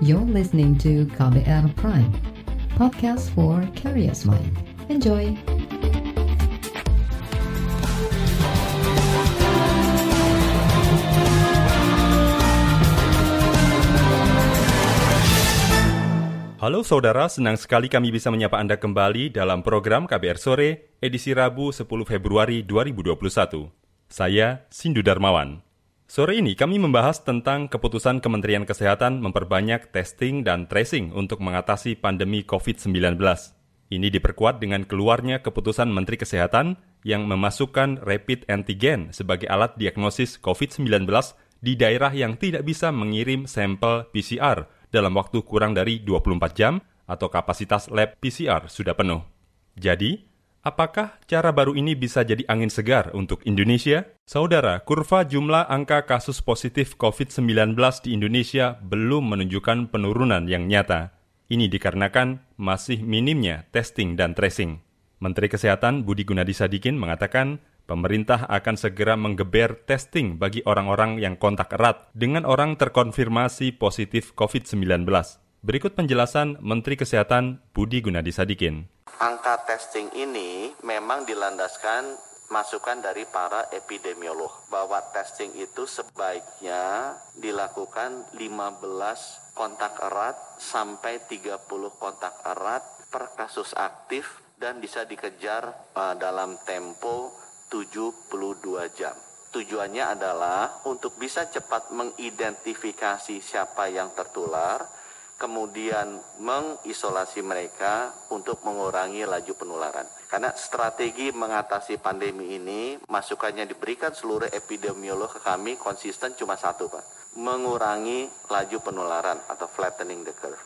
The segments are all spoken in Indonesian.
You're listening to KBR Prime, podcast for curious mind. Enjoy! Halo saudara, senang sekali kami bisa menyapa Anda kembali dalam program KBR Sore, edisi Rabu 10 Februari 2021. Saya, Sindu Darmawan. Sore ini kami membahas tentang keputusan Kementerian Kesehatan memperbanyak testing dan tracing untuk mengatasi pandemi COVID-19. Ini diperkuat dengan keluarnya keputusan Menteri Kesehatan yang memasukkan rapid antigen sebagai alat diagnosis COVID-19 di daerah yang tidak bisa mengirim sampel PCR dalam waktu kurang dari 24 jam atau kapasitas lab PCR sudah penuh. Jadi, apakah cara baru ini bisa jadi angin segar untuk Indonesia? Saudara, kurva jumlah angka kasus positif COVID-19 di Indonesia belum menunjukkan penurunan yang nyata. Ini dikarenakan masih minimnya testing dan tracing. Menteri Kesehatan Budi Gunadi Sadikin mengatakan pemerintah akan segera menggeber testing bagi orang-orang yang kontak erat dengan orang terkonfirmasi positif COVID-19. Berikut penjelasan Menteri Kesehatan Budi Gunadi Sadikin. Angka testing ini memang dilandaskan masukan dari para epidemiolog bahwa testing itu sebaiknya dilakukan 15 kontak erat sampai 30 kontak erat per kasus aktif dan bisa dikejar uh, dalam tempo 72 jam. Tujuannya adalah untuk bisa cepat mengidentifikasi siapa yang tertular, kemudian mengisolasi mereka untuk mengurangi laju penularan. Karena strategi mengatasi pandemi ini, masukannya diberikan seluruh epidemiolog ke kami konsisten cuma satu Pak, mengurangi laju penularan atau flattening the curve.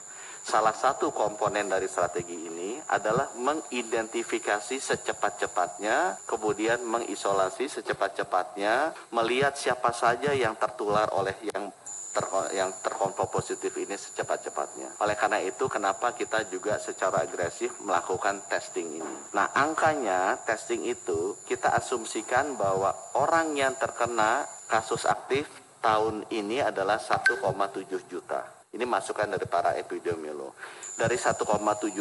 Salah satu komponen dari strategi ini adalah mengidentifikasi secepat-cepatnya, kemudian mengisolasi secepat-cepatnya, melihat siapa saja yang tertular oleh yang ter, yang terkonfirmasi positif ini secepat-cepatnya. Oleh karena itu, kenapa kita juga secara agresif melakukan testing ini. Nah, angkanya testing itu kita asumsikan bahwa orang yang terkena kasus aktif tahun ini adalah 1,7 juta. Ini masukan dari para epidemiolog. Dari 1,7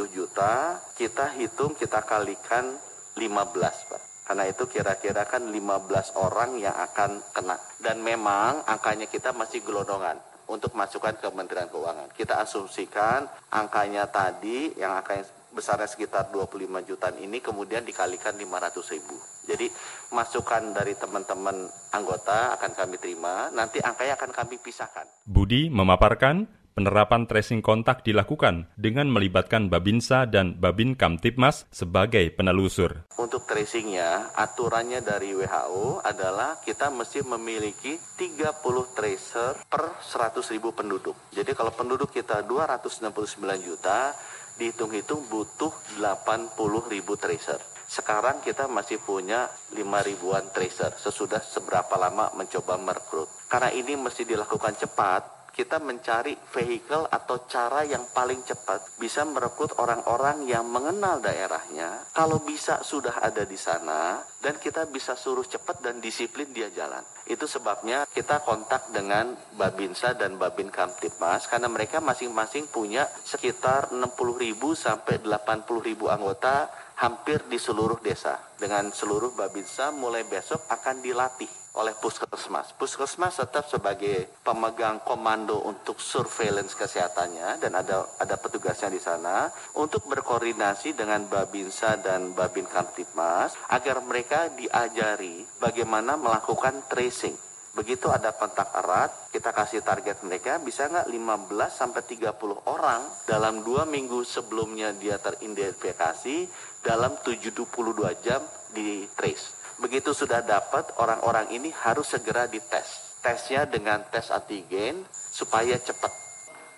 juta, kita hitung, kita kalikan 15, Pak. Karena itu kira-kira kan 15 orang yang akan kena. Dan memang angkanya kita masih gelondongan untuk masukkan ke Kementerian Keuangan. Kita asumsikan angkanya tadi yang angkanya besarnya sekitar 25 jutaan ini kemudian dikalikan 500 ribu. Jadi masukan dari teman-teman anggota akan kami terima, nanti angkanya akan kami pisahkan. Budi memaparkan penerapan tracing kontak dilakukan dengan melibatkan Babinsa dan Babin Kamtipmas sebagai penelusur. Untuk tracingnya, aturannya dari WHO adalah kita mesti memiliki 30 tracer per 100 ribu penduduk. Jadi kalau penduduk kita 269 juta, dihitung-hitung butuh 80 ribu tracer. Sekarang kita masih punya 5 ribuan tracer sesudah seberapa lama mencoba merekrut. Karena ini mesti dilakukan cepat, kita mencari vehicle atau cara yang paling cepat bisa merekrut orang-orang yang mengenal daerahnya. Kalau bisa sudah ada di sana dan kita bisa suruh cepat dan disiplin dia jalan. Itu sebabnya kita kontak dengan Babinsa dan Babin Kamtipmas karena mereka masing-masing punya sekitar 60 ribu sampai 80 ribu anggota hampir di seluruh desa. Dengan seluruh Babinsa mulai besok akan dilatih oleh puskesmas. Puskesmas tetap sebagai pemegang komando untuk surveillance kesehatannya dan ada ada petugasnya di sana untuk berkoordinasi dengan Babinsa dan Babin Kamtipmas agar mereka diajari bagaimana melakukan tracing. Begitu ada kontak erat, kita kasih target mereka bisa nggak 15 sampai 30 orang dalam dua minggu sebelumnya dia teridentifikasi dalam 72 jam di trace begitu sudah dapat orang-orang ini harus segera dites. Tesnya dengan tes antigen supaya cepat.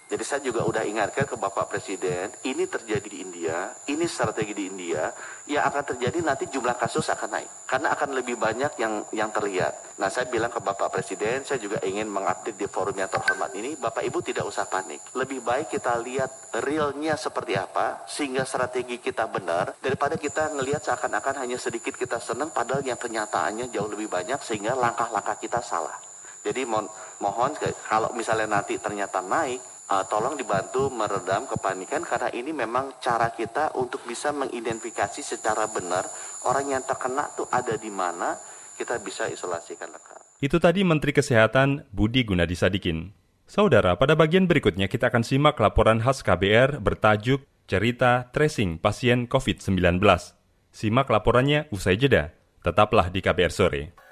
Jadi saya juga udah ingatkan ke Bapak Presiden, ini terjadi di India, ini strategi di India, yang akan terjadi nanti jumlah kasus akan naik. Karena akan lebih banyak yang yang terlihat. Nah saya bilang ke Bapak Presiden, saya juga ingin mengupdate di forum yang terhormat ini, Bapak Ibu tidak usah panik. Lebih baik kita lihat realnya seperti apa, sehingga strategi kita benar, daripada kita ngelihat seakan-akan hanya sedikit kita senang, padahal yang kenyataannya jauh lebih banyak, sehingga langkah-langkah kita salah. Jadi mohon, mohon kalau misalnya nanti ternyata naik, uh, tolong dibantu meredam kepanikan karena ini memang cara kita untuk bisa mengidentifikasi secara benar orang yang terkena tuh ada di mana kita bisa isolasikan lengkap. Itu tadi Menteri Kesehatan Budi Gunadi Sadikin. Saudara, pada bagian berikutnya kita akan simak laporan khas KBR bertajuk Cerita Tracing Pasien COVID-19. Simak laporannya usai jeda. Tetaplah di KBR Sore.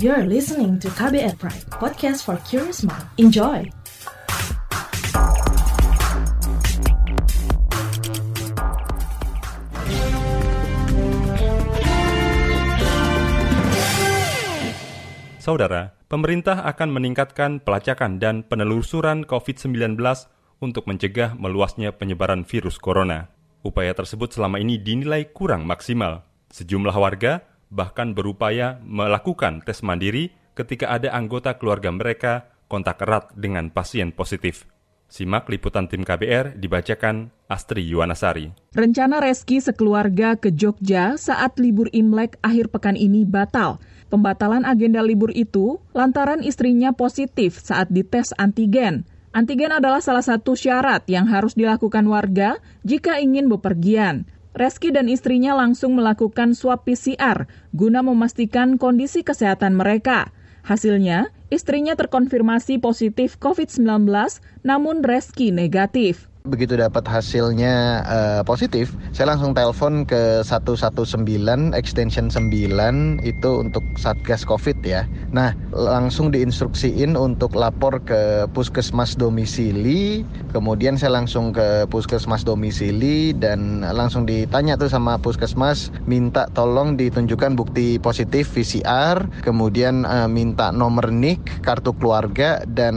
You're listening to KBR Pride, podcast for curious mind. Enjoy! Saudara, pemerintah akan meningkatkan pelacakan dan penelusuran COVID-19 untuk mencegah meluasnya penyebaran virus corona. Upaya tersebut selama ini dinilai kurang maksimal. Sejumlah warga bahkan berupaya melakukan tes mandiri ketika ada anggota keluarga mereka kontak erat dengan pasien positif. Simak liputan tim KBR dibacakan Astri Yuwanasari. Rencana Reski sekeluarga ke Jogja saat libur Imlek akhir pekan ini batal. Pembatalan agenda libur itu lantaran istrinya positif saat dites antigen. Antigen adalah salah satu syarat yang harus dilakukan warga jika ingin bepergian. Reski dan istrinya langsung melakukan swab PCR guna memastikan kondisi kesehatan mereka. Hasilnya, istrinya terkonfirmasi positif COVID-19, namun Reski negatif begitu dapat hasilnya uh, positif, saya langsung telepon ke 119 extension 9 itu untuk Satgas Covid ya. Nah, langsung diinstruksiin untuk lapor ke puskesmas domisili, kemudian saya langsung ke puskesmas domisili dan langsung ditanya tuh sama puskesmas minta tolong ditunjukkan bukti positif PCR, kemudian uh, minta nomor NIK, kartu keluarga dan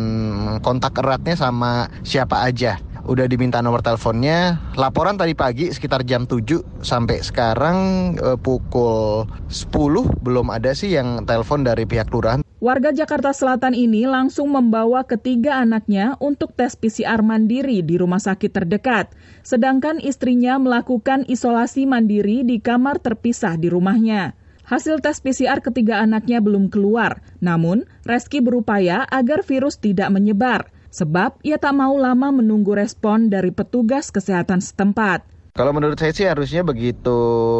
kontak eratnya sama siapa aja udah diminta nomor teleponnya. Laporan tadi pagi sekitar jam 7 sampai sekarang e, pukul 10 belum ada sih yang telepon dari pihak lurahan. Warga Jakarta Selatan ini langsung membawa ketiga anaknya untuk tes PCR mandiri di rumah sakit terdekat. Sedangkan istrinya melakukan isolasi mandiri di kamar terpisah di rumahnya. Hasil tes PCR ketiga anaknya belum keluar, namun Reski berupaya agar virus tidak menyebar sebab ia tak mau lama menunggu respon dari petugas kesehatan setempat. Kalau menurut saya sih harusnya begitu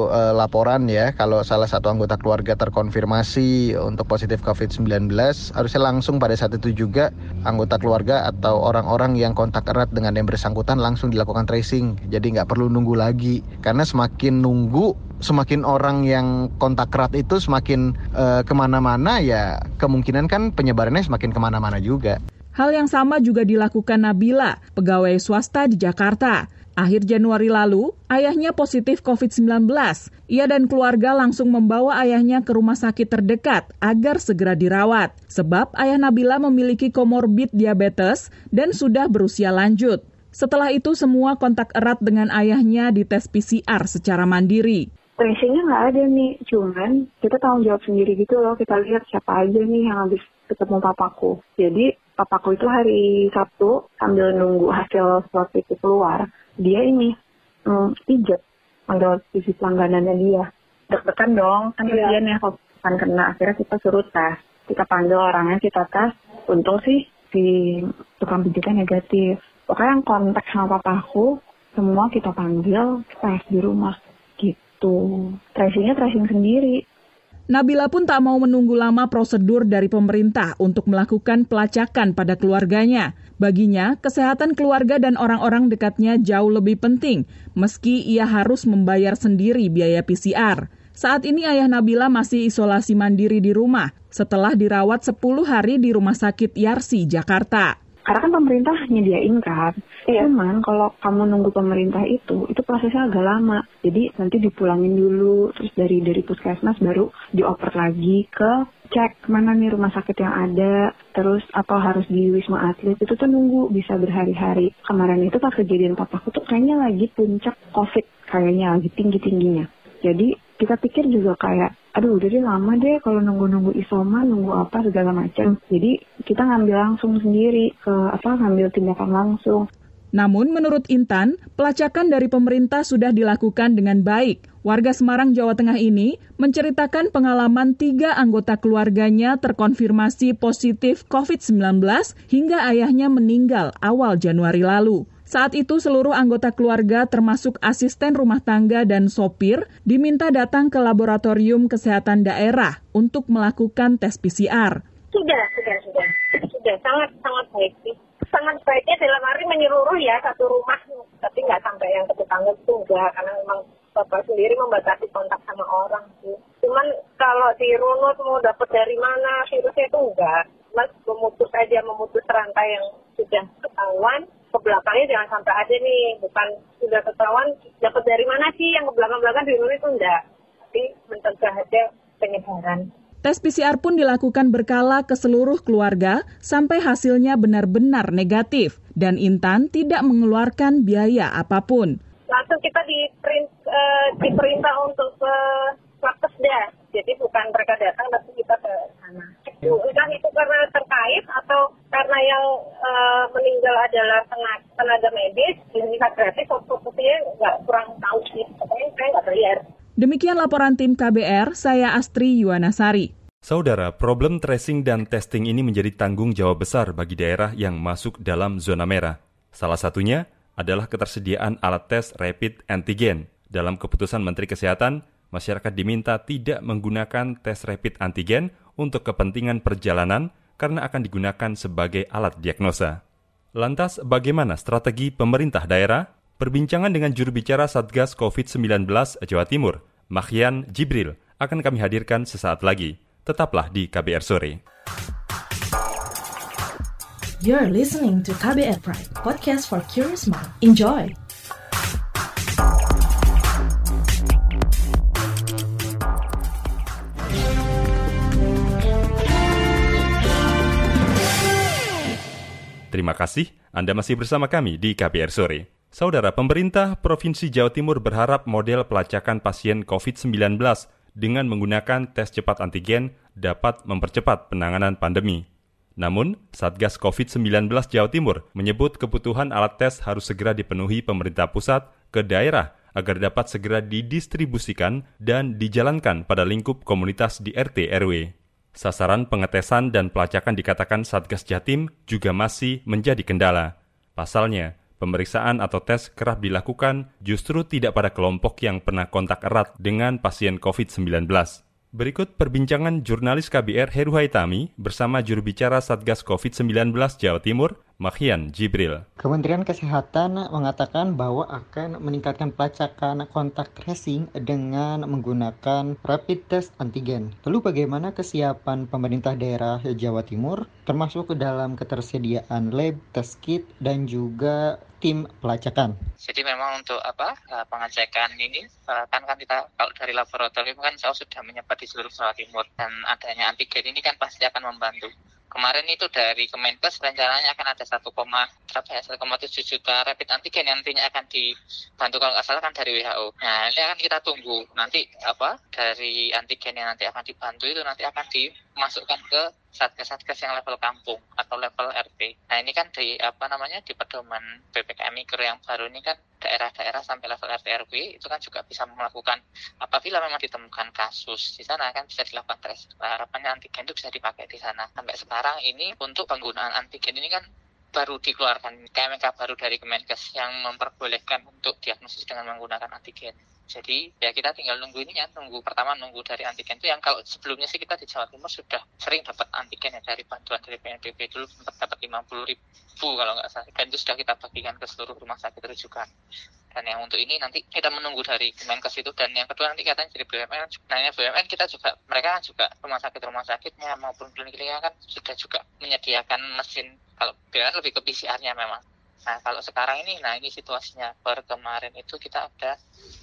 uh, laporan ya, kalau salah satu anggota keluarga terkonfirmasi untuk positif COVID-19, harusnya langsung pada saat itu juga anggota keluarga atau orang-orang yang kontak erat dengan yang bersangkutan langsung dilakukan tracing. Jadi nggak perlu nunggu lagi, karena semakin nunggu, semakin orang yang kontak erat itu semakin uh, ke mana-mana ya kemungkinan kan penyebarannya semakin ke mana-mana juga. Hal yang sama juga dilakukan Nabila, pegawai swasta di Jakarta. Akhir Januari lalu, ayahnya positif COVID-19. Ia dan keluarga langsung membawa ayahnya ke rumah sakit terdekat agar segera dirawat. Sebab ayah Nabila memiliki komorbid diabetes dan sudah berusia lanjut. Setelah itu semua kontak erat dengan ayahnya dites PCR secara mandiri. Tracingnya nggak ada nih, cuman kita tanggung jawab sendiri gitu loh. Kita lihat siapa aja nih yang habis ketemu papaku. Jadi papaku itu hari Sabtu sambil nunggu hasil swab itu keluar, dia ini hmm, pijat panggil TV pelangganannya dia. Deg-degan dong, kan yeah. dia nih kan kena. Akhirnya kita suruh tes. Kita panggil orangnya, kita tes. Untung sih si tukang pijatnya negatif. Pokoknya yang kontak sama papaku, semua kita panggil tes di rumah gitu. Tracingnya tracing sendiri. Nabila pun tak mau menunggu lama prosedur dari pemerintah untuk melakukan pelacakan pada keluarganya. Baginya, kesehatan keluarga dan orang-orang dekatnya jauh lebih penting, meski ia harus membayar sendiri biaya PCR. Saat ini ayah Nabila masih isolasi mandiri di rumah setelah dirawat 10 hari di Rumah Sakit Yarsi, Jakarta. Karena kan pemerintah nyediain kan. Iya. Cuman kalau kamu nunggu pemerintah itu, itu prosesnya agak lama. Jadi nanti dipulangin dulu, terus dari dari puskesmas baru dioper lagi ke cek mana nih rumah sakit yang ada, terus apa harus di wisma atlet itu tuh nunggu bisa berhari-hari. Kemarin itu pas kejadian papaku tuh kayaknya lagi puncak covid, kayaknya lagi tinggi tingginya. Jadi kita pikir juga kayak aduh deh lama deh kalau nunggu-nunggu isoman nunggu apa segala macam jadi kita ngambil langsung sendiri ke apa ngambil tindakan langsung Namun menurut Intan, pelacakan dari pemerintah sudah dilakukan dengan baik. Warga Semarang, Jawa Tengah ini menceritakan pengalaman tiga anggota keluarganya terkonfirmasi positif COVID-19 hingga ayahnya meninggal awal Januari lalu. Saat itu seluruh anggota keluarga termasuk asisten rumah tangga dan sopir diminta datang ke laboratorium kesehatan daerah untuk melakukan tes PCR. Sudah, sudah, sudah. Sudah, sangat, sangat baik sih sangat baiknya dalam arti menyeluruh ya satu rumah tapi nggak sampai yang ke itu enggak karena memang bapak sendiri membatasi kontak sama orang sih. Cuman kalau di runut mau dapat dari mana virusnya itu enggak. Mas memutus aja memutus rantai yang sudah ketahuan ke belakangnya jangan sampai ada nih. Bukan sudah ketahuan dapat dari mana sih? Yang ke belakang-belakang di runut itu enggak. Tapi mencegah aja penyebaran. Tes PCR pun dilakukan berkala ke seluruh keluarga sampai hasilnya benar-benar negatif. Dan Intan tidak mengeluarkan biaya apa pun. Langsung kita uh, diperintah untuk ke Lapkesda, jadi bukan mereka datang tapi kita ke sana. Entah itu karena terkait atau karena yang uh, meninggal adalah tenaga, tenaga medis, ini gratis, fokusnya nggak kurang tahu sih, pokoknya saya nggak bayar. Demikian laporan tim KBR, saya Astri Yuwanasari. Saudara, problem tracing dan testing ini menjadi tanggung jawab besar bagi daerah yang masuk dalam zona merah. Salah satunya adalah ketersediaan alat tes rapid antigen. Dalam keputusan Menteri Kesehatan, masyarakat diminta tidak menggunakan tes rapid antigen untuk kepentingan perjalanan karena akan digunakan sebagai alat diagnosa. Lantas, bagaimana strategi pemerintah daerah Perbincangan dengan juru bicara Satgas COVID-19 Jawa Timur, Mahian Jibril, akan kami hadirkan sesaat lagi. Tetaplah di KBR Sore. You're listening to KBR Pride, podcast for curious mind. Enjoy! Terima kasih Anda masih bersama kami di KBR Sore. Saudara, pemerintah Provinsi Jawa Timur berharap model pelacakan pasien COVID-19 dengan menggunakan tes cepat antigen dapat mempercepat penanganan pandemi. Namun, Satgas COVID-19 Jawa Timur menyebut kebutuhan alat tes harus segera dipenuhi pemerintah pusat ke daerah agar dapat segera didistribusikan dan dijalankan pada lingkup komunitas di RT RW. Sasaran pengetesan dan pelacakan dikatakan Satgas Jatim juga masih menjadi kendala. Pasalnya, Pemeriksaan atau tes kerap dilakukan justru tidak pada kelompok yang pernah kontak erat dengan pasien COVID-19. Berikut perbincangan jurnalis KBR Heru Haitami bersama juru bicara Satgas COVID-19 Jawa Timur, Mahian Jibril. Kementerian Kesehatan mengatakan bahwa akan meningkatkan pelacakan kontak tracing dengan menggunakan rapid test antigen. Lalu bagaimana kesiapan pemerintah daerah Jawa Timur termasuk ke dalam ketersediaan lab, test kit, dan juga tim pelacakan. Jadi memang untuk apa eh, pengecekan ini eh, kan kan kita kalau dari laboratorium kan saya sudah menyebar di seluruh Jawa Timur dan adanya antigen ini kan pasti akan membantu kemarin itu dari Kemenkes rencananya akan ada 1, berapa ya 1,7 juta rapid antigen yang nantinya akan dibantu kalau nggak kan dari WHO. Nah ini akan kita tunggu nanti apa dari antigen yang nanti akan dibantu itu nanti akan dimasukkan ke satgas-satgas yang level kampung atau level RT. Nah ini kan di apa namanya di pedoman ppkm mikro yang baru ini kan daerah-daerah sampai level RT RW itu kan juga bisa melakukan apabila memang ditemukan kasus di sana kan bisa dilakukan tes. Nah, harapannya antigen itu bisa dipakai di sana. Sampai sekarang ini untuk penggunaan antigen ini kan baru dikeluarkan KMK baru dari Kemenkes yang memperbolehkan untuk diagnosis dengan menggunakan antigen. Jadi ya kita tinggal nunggu ini ya, nunggu pertama nunggu dari antigen itu yang kalau sebelumnya sih kita di Jawa Timur sudah sering dapat antigen ya dari bantuan dari PNBP dulu sempat dapat 50 ribu kalau nggak salah. Dan itu sudah kita bagikan ke seluruh rumah sakit rujukan. Dan yang untuk ini nanti kita menunggu dari Kemenkes itu. Dan yang kedua nanti katanya dari BUMN. Ini BUMN kita juga mereka kan juga rumah sakit rumah sakitnya maupun klinik-kliniknya kan sudah juga menyediakan mesin. Kalau BUMN lebih ke PCR-nya memang Nah, kalau sekarang ini, nah ini situasinya. Per kemarin itu kita ada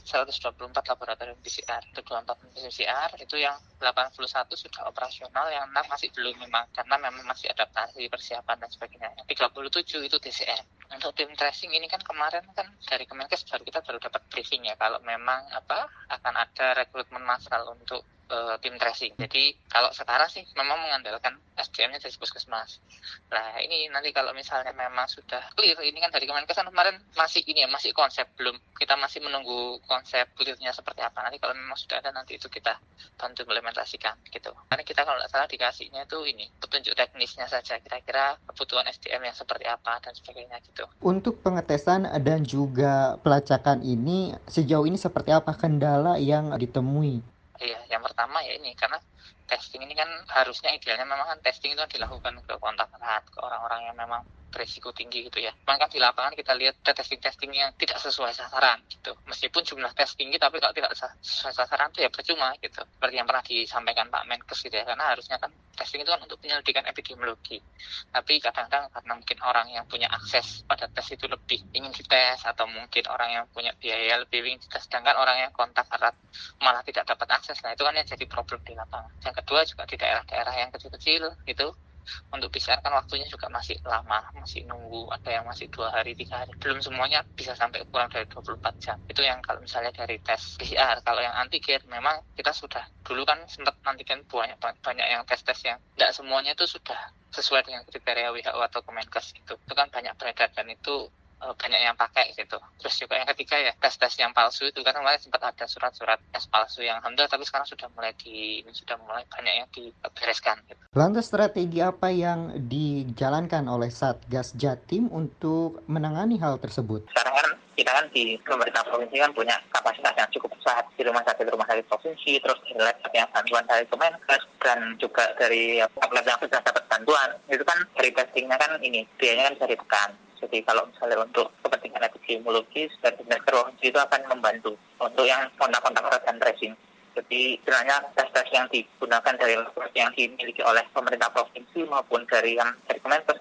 124 laboratorium PCR. Itu 24 PCR, itu yang 81 sudah operasional, yang 6 masih belum memang, karena memang masih adaptasi, persiapan, dan sebagainya. Yang 37 itu TCM. Untuk tim tracing ini kan kemarin kan dari Kemenkes baru kita baru dapat briefing ya, kalau memang apa akan ada rekrutmen massal untuk uh, tim tracing. Jadi kalau sekarang sih memang mengandalkan SDM-nya dari puskesmas. Nah ini nanti kalau misalnya memang sudah clear, ini kan dari Kemenkes kan kemarin masih ini ya masih konsep belum kita masih menunggu konsep clearnya seperti apa. Nanti kalau memang sudah ada nanti itu kita bantu implementasikan gitu. Karena kita kalau tidak salah dikasihnya itu ini petunjuk teknisnya saja kira-kira kebutuhan SDM yang seperti apa dan sebagainya gitu. Untuk pengetesan dan juga pelacakan ini sejauh ini seperti apa kendala yang ditemui? Iya, yang pertama ya ini karena testing ini kan harusnya idealnya memang kan testing itu dilakukan ke kontak erat ke orang-orang yang memang berisiko tinggi gitu ya. Maka di lapangan kita lihat testing-testing yang tidak sesuai sasaran gitu. Meskipun jumlah tes tinggi tapi kalau tidak sesuai sasaran itu ya percuma gitu. Seperti yang pernah disampaikan Pak Menkes gitu ya. Karena harusnya kan testing itu kan untuk penyelidikan epidemiologi. Tapi kadang-kadang karena mungkin orang yang punya akses pada tes itu lebih ingin dites atau mungkin orang yang punya biaya lebih ingin dites sedangkan orang yang kontak erat malah tidak dapat akses. Nah itu kan yang jadi problem di lapangan. Yang kedua juga di daerah-daerah yang kecil-kecil itu untuk PCR kan waktunya juga masih lama, masih nunggu, ada yang masih dua hari, tiga hari. Belum semuanya bisa sampai kurang dari 24 jam. Itu yang kalau misalnya dari tes PCR. Kalau yang antigen memang kita sudah, dulu kan sempat antigen banyak, banyak yang tes-tes yang tidak semuanya itu sudah sesuai dengan kriteria WHO atau Kemenkes itu. Itu kan banyak beredar dan itu banyak yang pakai gitu. Terus juga yang ketiga ya tes-tes yang palsu itu kan kemarin sempat ada surat-surat tes palsu yang alhamdulillah tapi sekarang sudah mulai di sudah mulai banyak yang dibereskan gitu. Lantas strategi apa yang dijalankan oleh Satgas Jatim untuk menangani hal tersebut? Sekarang kan kita kan di pemerintah provinsi kan punya kapasitas yang cukup besar di rumah sakit rumah sakit provinsi terus di lab yang bantuan dari Kemenkes dan juga dari lab yang sudah dapat bantuan itu kan dari testingnya kan ini biayanya kan bisa ditekan jadi kalau misalnya untuk kepentingan epidemiologis dan provinsi itu akan membantu untuk yang kontak-kontak erat dan tracing. Jadi sebenarnya tes-tes yang digunakan dari yang dimiliki oleh pemerintah provinsi maupun dari yang dari Kemenkes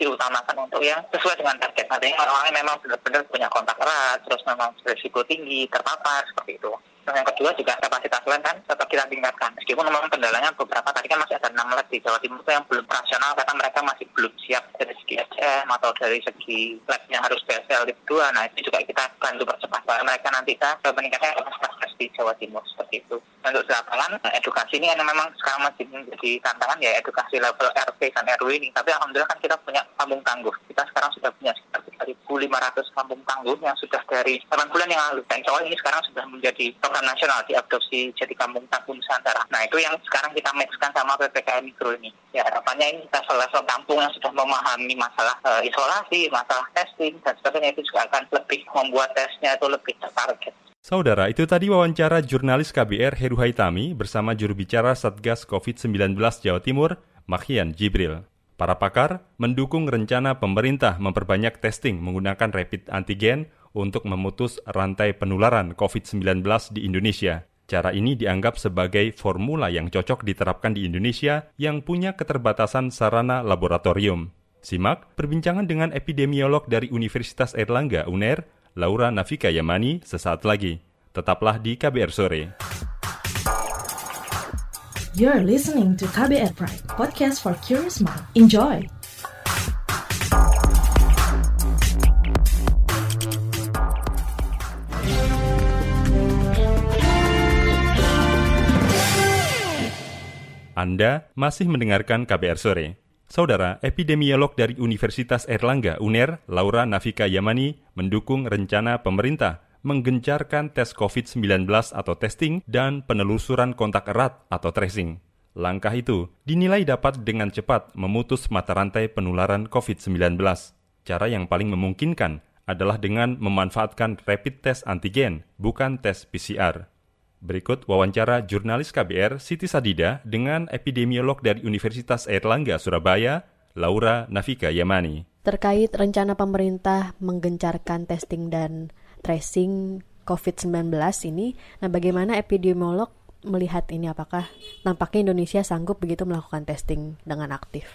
diutamakan untuk yang sesuai dengan target. Artinya orang-orang memang benar-benar punya kontak erat, terus memang berisiko tinggi, terpapar, seperti itu. Dan yang kedua juga kapasitas lab kan tetap kita tingkatkan. Meskipun memang kendalanya beberapa tadi kan masih ada 6 lab di Jawa Timur yang belum operasional karena mereka masih belum siap dari segi SDM atau dari segi labnya harus BSL di kedua. Nah itu juga kita bantu percepat bahwa mereka nanti kita meningkatkan kapasitas di Jawa Timur seperti itu. Untuk di lapangan edukasi ini yang memang sekarang masih menjadi tantangan ya edukasi level RT dan RW ini. Tapi alhamdulillah kan kita punya kampung tangguh. Kita sekarang sudah punya sekitar 3.500 kampung tangguh yang sudah dari 8 bulan yang lalu. Dan soal ini sekarang sudah menjadi program nasional diadopsi jadi kampung tangguh Nusantara. Nah itu yang sekarang kita matchkan sama PPKM Mikro ini. Ya harapannya ini kita level kampung yang sudah memahami masalah uh, isolasi, masalah testing dan sebagainya itu juga akan lebih membuat tesnya itu lebih tertarget. Saudara, itu tadi wawancara jurnalis KBR Heru Haitami bersama juru bicara Satgas COVID-19 Jawa Timur, Mahian Jibril. Para pakar mendukung rencana pemerintah memperbanyak testing menggunakan rapid antigen untuk memutus rantai penularan COVID-19 di Indonesia. Cara ini dianggap sebagai formula yang cocok diterapkan di Indonesia yang punya keterbatasan sarana laboratorium. Simak perbincangan dengan epidemiolog dari Universitas Erlangga UNER, Laura Nafika Yamani, sesaat lagi. Tetaplah di KBR Sore. You're listening to KBR Pride, podcast for curious mind. Enjoy! Anda masih mendengarkan KBR Sore. Saudara, epidemiolog dari Universitas Erlangga UNER, Laura Nafika Yamani, mendukung rencana pemerintah menggencarkan tes COVID-19 atau testing dan penelusuran kontak erat atau tracing. Langkah itu dinilai dapat dengan cepat memutus mata rantai penularan COVID-19. Cara yang paling memungkinkan adalah dengan memanfaatkan rapid test antigen, bukan tes PCR. Berikut wawancara jurnalis KBR Siti Sadida dengan epidemiolog dari Universitas Airlangga Surabaya, Laura Nafika Yamani. Terkait rencana pemerintah menggencarkan testing dan tracing COVID-19 ini, nah bagaimana epidemiolog melihat ini apakah nampaknya Indonesia sanggup begitu melakukan testing dengan aktif?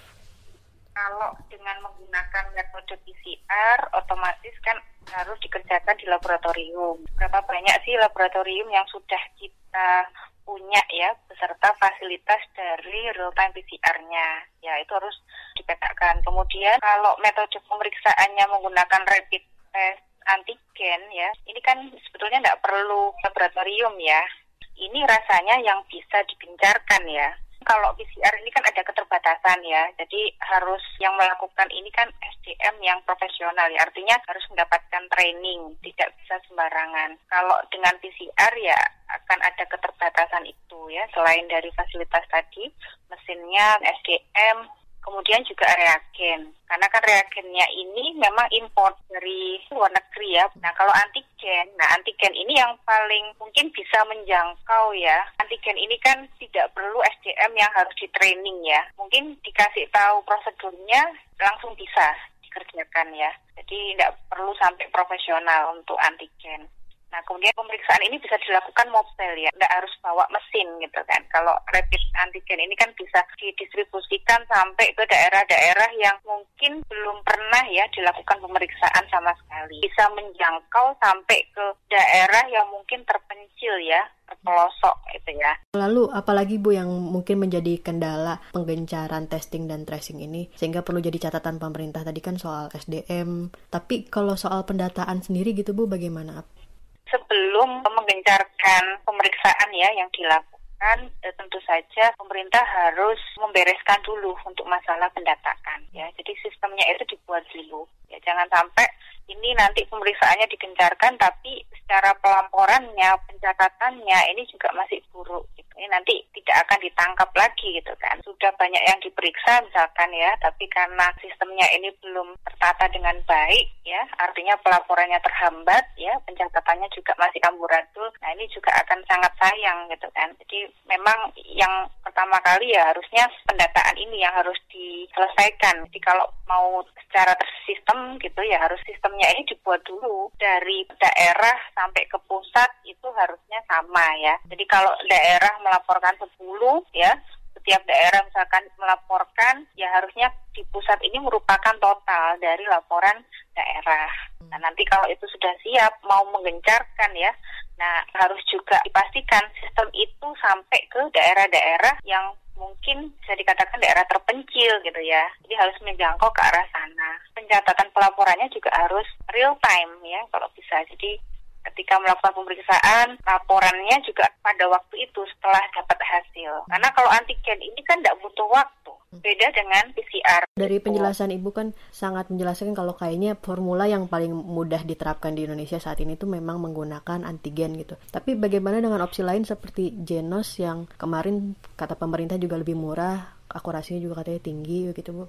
Kalau dengan menggunakan metode PCR, otomatis kan harus dikerjakan di laboratorium. Berapa banyak sih laboratorium yang sudah kita punya ya beserta fasilitas dari real time PCR-nya. Ya, itu harus dipetakan. Kemudian kalau metode pemeriksaannya menggunakan rapid test antigen ya, ini kan sebetulnya tidak perlu laboratorium ya. ini rasanya yang bisa digencarkan ya. Kalau PCR ini kan ada keterbatasan ya, jadi harus yang melakukan ini kan SDM yang profesional ya, artinya harus mendapatkan training, tidak bisa sembarangan. Kalau dengan PCR ya akan ada keterbatasan itu ya, selain dari fasilitas tadi, mesinnya, SDM, kemudian juga reagen. Karena kan reagennya ini memang import dari luar negeri ya. Nah kalau antigen, nah antigen ini yang paling mungkin bisa menjangkau ya. Antigen ini kan tidak perlu SDM yang harus di training ya. Mungkin dikasih tahu prosedurnya langsung bisa dikerjakan ya. Jadi tidak perlu sampai profesional untuk antigen. Nah, kemudian pemeriksaan ini bisa dilakukan mobile ya, tidak harus bawa mesin gitu kan. Kalau rapid antigen ini kan bisa didistribusikan sampai ke daerah-daerah yang mungkin belum pernah ya dilakukan pemeriksaan sama sekali. Bisa menjangkau sampai ke daerah yang mungkin terpencil ya, terpelosok itu ya. Lalu apalagi Bu yang mungkin menjadi kendala penggencaran testing dan tracing ini sehingga perlu jadi catatan pemerintah tadi kan soal SDM. Tapi kalau soal pendataan sendiri gitu Bu bagaimana? Sebelum menggencarkan pemeriksaan ya yang dilakukan eh, tentu saja pemerintah harus membereskan dulu untuk masalah pendataan ya. Jadi sistemnya itu dibuat dulu. Ya jangan sampai ini nanti pemeriksaannya digencarkan tapi secara pelamporannya pencatatannya ini juga masih buruk gitu. ini nanti tidak akan ditangkap lagi gitu kan. Sudah banyak yang diperiksa misalkan ya tapi karena sistemnya ini belum tertata dengan baik ya artinya pelaporannya terhambat ya pencatatannya juga masih amburadul nah ini juga akan sangat sayang gitu kan. Jadi memang yang pertama kali ya harusnya pendataan ini yang harus diselesaikan. Jadi kalau mau secara tersistem gitu ya harus sistemnya ini dibuat dulu dari daerah sampai ke pusat itu harusnya sama ya. Jadi kalau daerah melaporkan 10 ya, setiap daerah misalkan melaporkan ya harusnya di pusat ini merupakan total dari laporan daerah. Nah, nanti kalau itu sudah siap mau menggencarkan ya. Nah, harus juga dipastikan sistem itu sampai ke daerah-daerah yang mungkin bisa dikatakan daerah terpencil gitu ya. Jadi harus menjangkau ke arah sana. Pencatatan pelaporannya juga harus real time ya kalau bisa. Jadi ketika melakukan pemeriksaan, laporannya juga pada waktu itu setelah dapat hasil. Karena kalau antigen ini kan tidak butuh waktu, beda dengan PCR. Dari penjelasan Ibu kan sangat menjelaskan kalau kayaknya formula yang paling mudah diterapkan di Indonesia saat ini itu memang menggunakan antigen gitu. Tapi bagaimana dengan opsi lain seperti Genos yang kemarin kata pemerintah juga lebih murah, akurasinya juga katanya tinggi gitu Bu?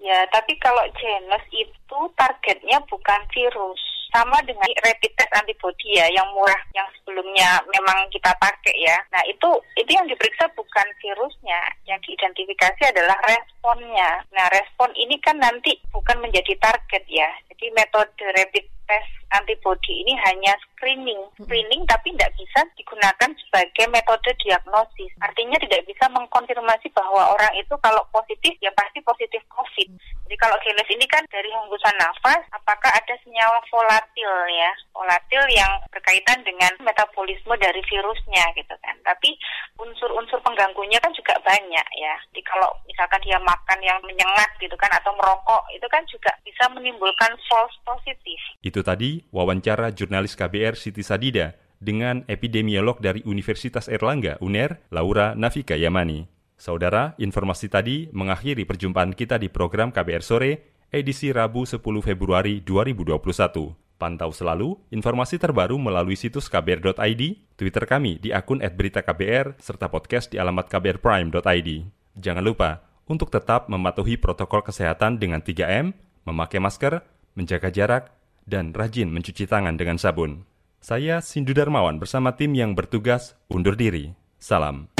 Ya, tapi kalau Genos itu targetnya bukan virus sama dengan rapid test antibody ya yang murah yang sebelumnya memang kita pakai ya. Nah itu itu yang diperiksa bukan virusnya, yang diidentifikasi adalah responnya. Nah respon ini kan nanti bukan menjadi target ya. Jadi metode rapid tes antibody ini hanya screening, screening tapi tidak bisa digunakan sebagai metode diagnosis. Artinya tidak bisa mengkonfirmasi bahwa orang itu kalau positif ya pasti positif COVID. Jadi kalau genes ini kan dari hembusan nafas, apakah ada senyawa volatil ya, volatil yang berkaitan dengan metabolisme dari virusnya gitu kan. Tapi unsur-unsur pengganggunya kan juga banyak ya. Jadi kalau misalkan dia makan yang menyengat gitu kan atau merokok itu kan juga bisa menimbulkan false positif. Itu tadi wawancara jurnalis KBR Siti Sadida dengan epidemiolog dari Universitas Erlangga UNER, Laura Nafika Yamani. Saudara, informasi tadi mengakhiri perjumpaan kita di program KBR Sore, edisi Rabu 10 Februari 2021. Pantau selalu informasi terbaru melalui situs kbr.id, Twitter kami di akun @beritaKBR, serta podcast di alamat kbrprime.id. Jangan lupa untuk tetap mematuhi protokol kesehatan dengan 3M, memakai masker, menjaga jarak, dan rajin mencuci tangan dengan sabun. Saya Sindu Darmawan bersama tim yang bertugas undur diri. Salam.